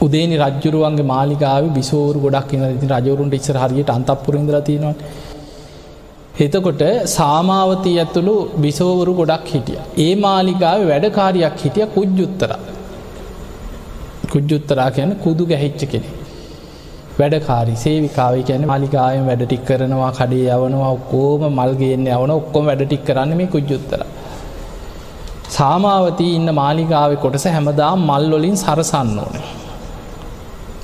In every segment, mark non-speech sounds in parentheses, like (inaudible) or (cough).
උදේනි රජ්ජුරුවන්ගේ මාලිකාව බිසෝරු ගොඩක් ඉන්න ඉති රජවරුන්ට ඉස්සර හරියට අන්තපුරින්දර තියෙනවා එතකොට සාමාවතී ඇතුළු බිසෝවරු ගොඩක් හිටිය. ඒ මාලිකාව වැඩකාරයක් හිටිය කුජ්ජුත්තර. කුජ්ජුත්තරා කියන කුදු ගැහිච්ච කෙනෙ. වැඩකාරි සේවිකාව කියන මලිකායෙන් වැඩටික් කරනවා කඩේ යවනවා ඔක්කෝම මල්ගේන්න යවන ඔක්කොම වැඩටික් කරන්න මේ කුජ්ජුත්තර. සාමාවතී ඉන්න මාලිකාව කොටස හැමදා මල්ලොලින් සරසන්න ඕන.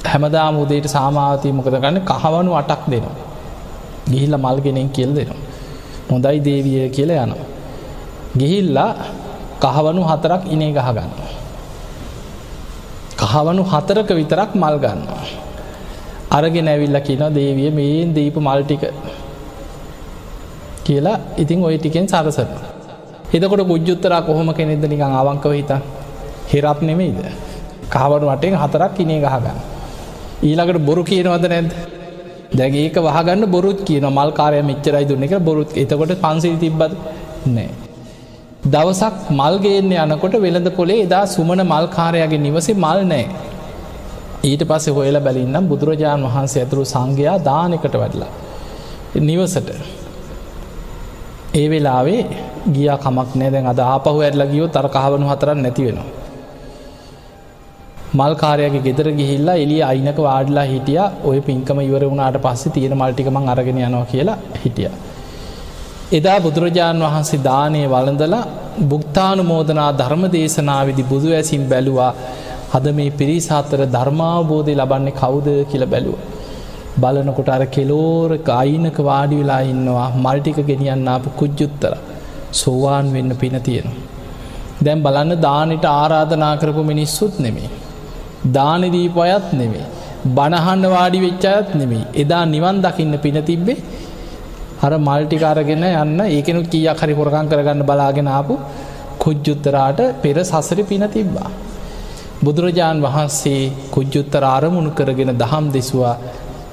හැමදා මුදේට සාමාවතී මොකද ගන්න කහවනු අටක් දෙනවා. ගිහිල්ල මල්ගෙනෙන් කියල් දෙනවා. හොඳයි දේවිය කියල යනවා. ගිහිල්ලා කහවනු හතරක් ඉනේ ගහගන්න. කහවනු හතරක විතරක් මල් ගන්නවා. අරගෙන ඇවිල්ල කියන දේවිය මේන් දීප මල්ටික කියලා ඉතින් ඔය ටිකෙන් සරසන. එතකොට ගුජ්ජුත්තරා කොහොම කෙනෙද නිකං අවංකව හිතා හිරත් නෙමෙයිද. කහවනු වටෙන් හතරක් ඉනේ ගහගන්න. ඊළඟට බොරු කියනවද නැද දැගේ ඒක වහගන්න බොරුත් කියන මල්කාරය මෙච්චරයි දුන්න එක බොරුත් එතකොට පන්සිල් තිබ්බද නෑ. දවසක් මල්ගේන්න යනකොට වෙළඳ පොලේ එදා සුමන මල්කාරයාගේ නිවසේ මල් නෑ. ඊට පස්සේ හොයල බැලින්නම් බුදුරජාණන් වහන්සේ ඇතුරු සංඝයා දානකට වැඩලා. නිවසට ඒ වෙලාවේ ගිය කමක් නෑ දැන් අද ආපහු ඇල්ල ගියෝ තර කහවනු හතරන්න නැති වෙනවා. මල්කාරයගේ ගෙදර ගිහිල්ලා එලිය අයිනක වාඩලා හිටිය ඔය පින්කම ඉවර වුණට පස්සේ තියෙන මල්ටිකමං අරගෙන යනවා කියලා හිටිය. එදා බුදුරජාණන් වහන්සේ දානය වළඳලා බුක්තානු මෝදනා ධර්ම දේශනාවිදි බුදු ඇසින් බැලුවා හද මේ පිරිසාත්තර ධර්මාවබෝධය ලබන්නේ කවුද කියල බැලුව. බලනකොට අර කෙලෝරක අයිනක වාඩි වෙලා ඉන්නවා මල්ටික ගෙනියන්න අප කුජ්ජුත්තර සෝවාන් වෙන්න පින තියෙනවා. දැම් බලන්න දානට ආරාධනා කරපු මිනිස්සුත් නෙමේ. දානදීප අයත් නෙමේ. බණහන්න වාඩි වෙච්චායත් නෙමේ. එදා නිවන් දකින්න පින තිබ්බේ අර මල්ටිකාරගෙන යන්න ඒකනු කිය හරි හොරකං කරගන්න බලාගෙන ආපු කුජ්ජුත්තරාට පෙර සසර පින තිබ්බා. බුදුරජාණන් වහන්සේ කුජ්ජුත්තර අරමුණු කරගෙන දහම් දෙසවා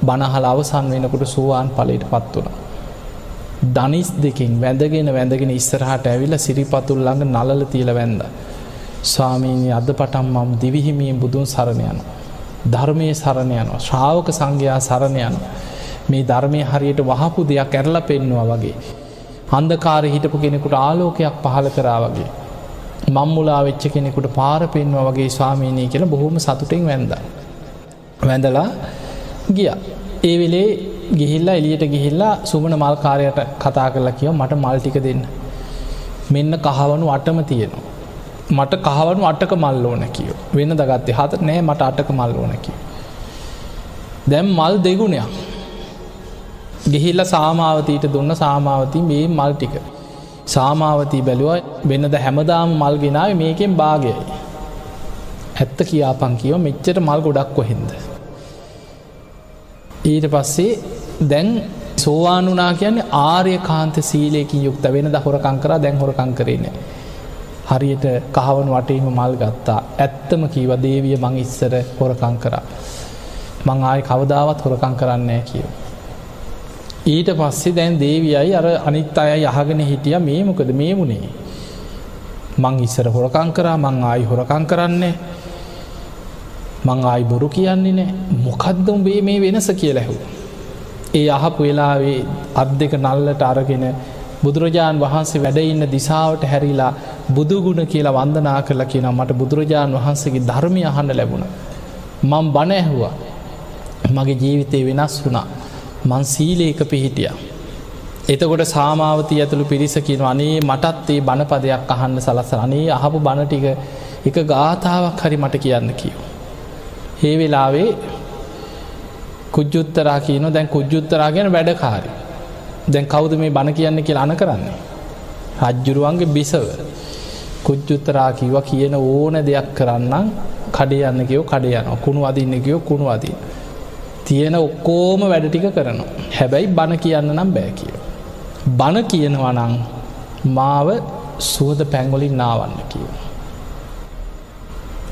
බණහල අවසන් වෙනකොට සුවාන් පලට පත් වුණ. දනිස් දෙකින් වැඳගෙන වැඳගෙන ඉස්සරහට ඇවිල සිරිපතුල් ළඟ නලල තියල වැඳ. ස්වාමීනී අද පටම් මම් දිවිහිමියෙන් බුදුන් සරණයන. ධර්මය සරණයනවා ශ්‍රාවක සංඝයා සරණයන. මේ ධර්මය හරියට වහපු දෙයක් ඇරල පෙන්නවා වගේ. අන්දකාර හිටපු කෙනෙකුට ආලෝකයක් පහල කරා වගේ. මම්මුලා වෙච්ච කෙනෙකුට පාර පෙන්වා වගේ ස්වාමීනය කියලා බොහොම සතුටෙන් වැඳ. වැඳලා ගිය. ඒ වෙලේ ගිහිල්ලා එලියට ගිහිල්ලා සුමන මල්කාරයට කතා කරලා කියව මට මල්ටික දෙන්න. මෙන්න කහවනු අටම තියෙනවා. මට කහවනු අටක මල් ඕන කියෝ. වෙන දගත්තේ හත නෑ මට අටක මල් ඕන කිය. දැම් මල් දෙගුණයක්. ගෙහිල්ල සාමාවතීට දුන්න සාමාවතී මේ මල් ටික. සාමාවතී බැලුව වෙන්නද හැමදාම මල් ගෙනාව මේකෙන් භාගයයි. ඇත්ත කියාපන් කියව මෙච්චට මල් ගොඩක් කොහෙන්ද? ඊට පස්සේ දැන් සෝවානුනා කියන්නේ ආර්ය කාන්ත සීලයකින් යුක්ත. වෙන ද හොරකං කර දැන් හොරකං කරන හරියට කහවන් වටේම මල් ගත්තා. ඇත්තම කීව දේවිය මං ඉස්සර හොරකං කරා. මං ආය කවදාවත් හොරකං කරන්නේ කියව ඊට පස්සේ දැන් දේවියයි අර අනිත් අය යහගෙන හිටිය මේ මොකද? මේ වුණේ මං ඉස්සර හොරකං කරා මං ආයි හොරකං කරන්නේ මං ආයි බොරු කියන්නේ නෑ මොකක්දම් වේ මේ වෙනස කියලැහු. ඒ අහපු වෙලාවේ අත් දෙක නල්ලට අරගෙන බුදුරජාණන් වහන්සේ වැඩඉන්න දිසාවට හැරිලා බුදුගුණ කියලා වන්දනා කරලා කියන මට බුදුරජාණන් වහන්සේගේ ධර්මය අහන්න ලැබුණ. මං බණ ඇහුවා මගේ ජීවිතය වෙනස් වුණා මං සීලේක පිහිටිය. එතකොට සාමාවතී ඇතුළු පිරිස කියන අනේ මටත් ඒ බණපදයක් අහන්න සලස අනේ අහපු බණටික එක ගාථාවක් හරි මට කියන්න කියව. ඒ වෙලාවේ කුජ්ජුත්තරා කියන දැන් කුජ්ජුත්තරා ගැන වැඩකාරි. දැන් කවුද මේ බණ කියන්න කියලා අන කරන්නේ. රජ්ජුරුවන්ගේ බිසව. කුජ්ජුත්තරා කිව කියන ඕන දෙයක් කරන්නම් කඩයන්න කියෝ කඩයන කුණු අදින්න කියෝ කුණු අදී. තියෙන ඔක්කෝම වැඩ ටික කරනවා. හැබැයි බණ කියන්න නම් බෑ කියෝ. බණ කියනවා නං මාව සුවද පැංගොලින් නාවන්න කියව.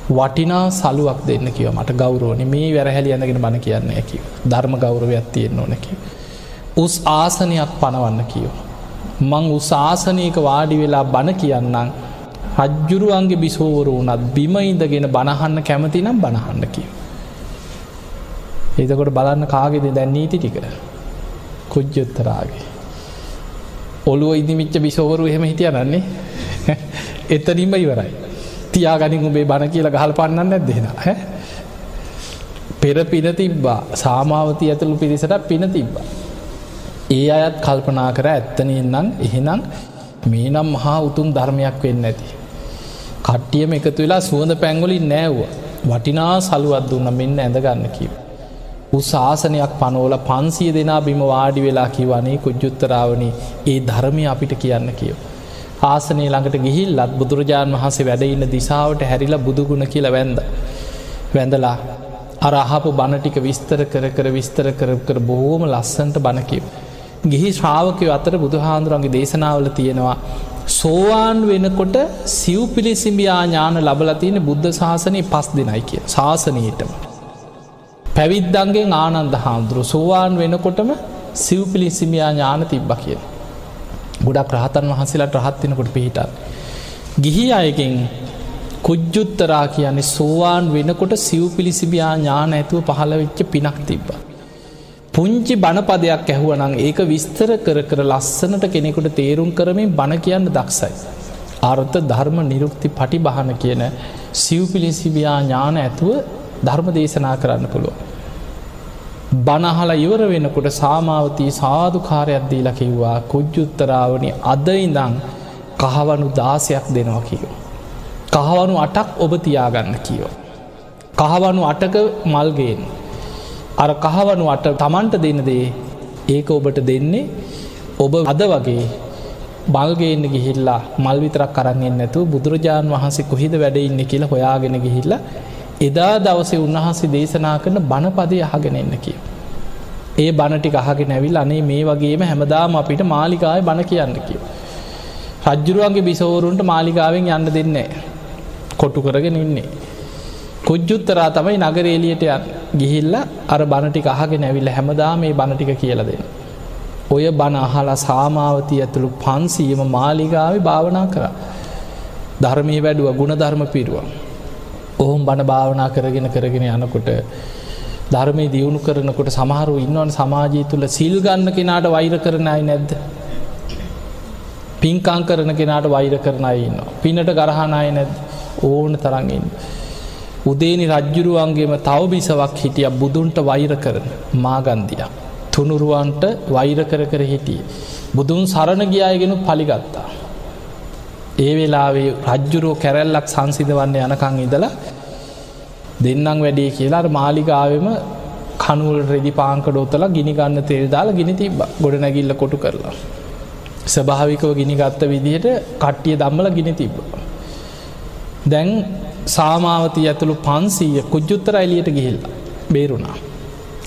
වටිනා සලුවක් දෙන්න කිව මට ගෞරෝනි මේ වැරහැලි ඇඳගෙන බණ කියන්න ඇකි ධර්ම ගෞරවයක් තියෙන්න්න ඕනැකි. උස් ආසනයක් පනවන්න කියෝ. මං උසාසනයක වාඩි වෙලා බණ කියන්නම් රජ්ජුරුවන්ගේ බිසෝවරු වනත් බිම ඉඳගෙන බණහන්න කැමති නම් බණහන්න කියව. එතකොට බලන්න කාගෙද දැන් නීති ටික? කුජ්ජොත්තරාගේ. ඔළුව ඉදිමිච්ච බිසෝවරු එහෙම හිටියනන්නේ? (laughs) එතනින්ම ඉවරයි. තියාගනින් උබේ බණ කියල ගහල් පන්නන්න ඇදෙන හැ පෙර පින තිබ්බා. සාමාවතී ඇතුළු පිරිසට පින තිබ්බා. ඒ අයත් කල්පනා කර ඇත්තනයෙන්නම් එහෙනම් මේ නම් මහා උතුම් ධර්මයක් වෙන්න ඇති. කට්ටියම එකතු වෙලා සුවඳ පැංගොලින් නෑව්ව වටිනා සලුවත් දුන්න මෙන්න ඇඳගන්න කිව. උසාසනයක් පනෝල පන්සිය දෙනා බිම වාඩි වෙලා කිවනේ කුජ්ජුත්තරාවනි ඒ ධර්මය අපිට කියන්න කියව. ආසනය ළඟට ගිහිල්ලත් බුදුරජාණන් වහන්සේ වැඩඉන්න දිසාාවට හැරිලා බුදුගුණ කියල වැන්ද. වැඳලා අර අහපු බණටික විස්තර කර කර විස්තර කර කර බොහෝම ලස්සන්ට බණකිව. ගිහි ශ්‍රාවකය අතර බුදුහාන්දුරන්ගේ දේශනාවල තියෙනවා. සෝවාන් වෙනකොට සිව් පිළිසිම්බියා ඥාන ලබලතියන බුද්ධ ශාසනය පස් දෙනයි කිය ශාසනයටම. පැවිද්දන්ගේ ආනන්ද හාමුදුරු සෝවාන් වෙනකොටම සිව් පිළිසිමියා ඥාන තිබ්බ කිය. ගොඩක් රහතන් වහන්සේලාට රහත්වෙනකොට පිහිටත්. ගිහි අයගෙන් කුජ්ජුත්තරා කියන්නේ සෝවාන් වෙනකොට සිව් පිළිසිබියා ඥාන ඇතුව පහළ වෙච්ච පිනක් තිබ්බ. පුංචි බණපදයක් ඇහුවනං ඒක විස්තර කර කර ලස්සනට කෙනෙකුට තේරුම් කරමින් බණ කියන්න දක්සයි. අර්ථ ධර්ම නිරුක්ති පටි බහන කියන සිව් පිළිසිබියා ඥාන ඇතුව ධර්ම දේශනා කරන්න පුළුව. බනහලා ඉවර වෙනකොට සාමාවතී සාධකාරයක් දී ලකිව්වා කුජ්ජුත්තරාවනි අද ඉඳං කහවනු දාසයක් දෙනවා කියෝ. කහවනු අටක් ඔබ තියාගන්න කියෝ. කහවනු අටක මල්ගේෙන්. අර කහවනු අට තමන්ට දෙන්න දේ ඒක ඔබට දෙන්නේ ඔබ අද වගේ බල්ගේන්න ගිහිල්ලා මල් විතරක් කරන්නෙන් නැතු බුදුරජාණන් වහන්සේ කොහිද වැඩඉන්න කියලා හොයාගෙන ගිහිල්ල එදා දවසේ උන්වහන්සේ දේශනා කරන බණපදය අහගෙන එන්න කිය. ඒ බණටි අහගෙන නැවිල් අනේ මේ වගේම හැමදාම අපිට මාලිකාය බණ කියන්න කිය. රජ්ජුරුවන්ගේ බිසෝරුන්ට මාලිකාවෙන් යන්න දෙන්නේ. කොට්ටු කරගෙන ඉන්නේ. කුජ්ජුත්තරා තමයි නගරේලියට ගිහිල්ල අර බණටික අහගෙන ඇවිල්ල හැමදා මේ බණටික කියලදෙන. ඔය බණ අහලා සාමාවතී ඇතුළු පන්සීම මාලිගාව භාවනා කර. ධර්මී වැඩුව ගුණ ධර්ම පිරුව. ඔහුම් බණ භාවනා කරගෙන කරගෙන යනකොට ධර්මය දියුණු කරනකොට සමහරු ඉන්නවන් සමාජී තුළ සිල් ගන්න කෙනාට වෛර කරනයි නැද්ද. පින්කං කරන කෙනාට වෛර කරනයි ඉන්න. පිනට ගරහණය නැද්ද. ඕන තරඟන්න. උදේනි රජ්ජුරුවන්ගේම තව බිසවක් හිටිය බුදුන්ට වෛර කරන මාගන්දිය. තුනුරුවන්ට වෛර කර කර හිටිය. බුදුන් සරණ ගියායගෙන පලිගත්තා. ඒ වෙලාවේ රජ්ජුරුව කැරැල්ලක් සංසිද වන්න යනකං ඉදලා දෙන්නම් වැඩේ කියලා මාලිගාවම කනුවල් රෙදි පාංකඩෝතල ගිනිගන්න තෙල් දාලා ගිනි තිබ ගොඩ නැගිල්ල කොටු කරලා. ස්භාවිකව ගිනිගත්ත විදිහට කට්ටිය දම්මල ගිනි තිබ්බ. දැන් සාමාවතී ඇතුළු පන්සීය කුජ්ජුත්තර එලියට ගිහිල්ල බේරුණා.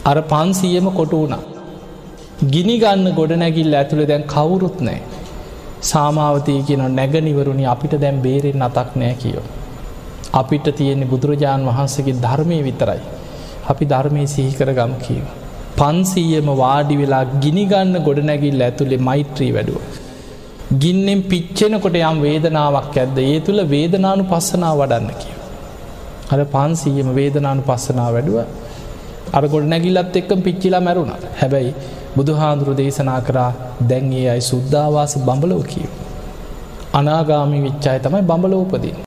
අර පන්සීයම කොටු වුණා. ගිනි ගන්න ගොඩනැගිල්ල ඇතුළ දැන් කවුරුත් නෑ. සාමාවතී කියන නැගනිවරුණි අපිට දැම් බේරෙන් අතක් නෑ කියෝ. අපිට තියෙන්නේ බුදුරජාණන් වහන්සේගේ ධර්මය විතරයි. අපි ධර්මය සිහිකර ගම් කියව. පන්සීයම වාඩි වෙලා ගිනිගන්න ගොඩනැගිල් ඇතුළේ මෛත්‍රී වැඩුව. ගින්නෙන් පිච්චෙනකොට යම් වේදනාවක් ඇද්ද ඒ තුළ වේදනානු පස්සනා වඩන්න කිය. අර පන්සීයම වේදනානු පස්සනා වැඩුව අරගොඩ නැගිල්ලත් එක්කම් පිච්චිලා මැරුණ හැබැයි බුදුහාන්දුරු දේශනා කරා දැන්ගේ අයි සුද්ධවාස බඹලෝ කියව. අනාගාමි විච්චාය තමයි බඹලෝපදී.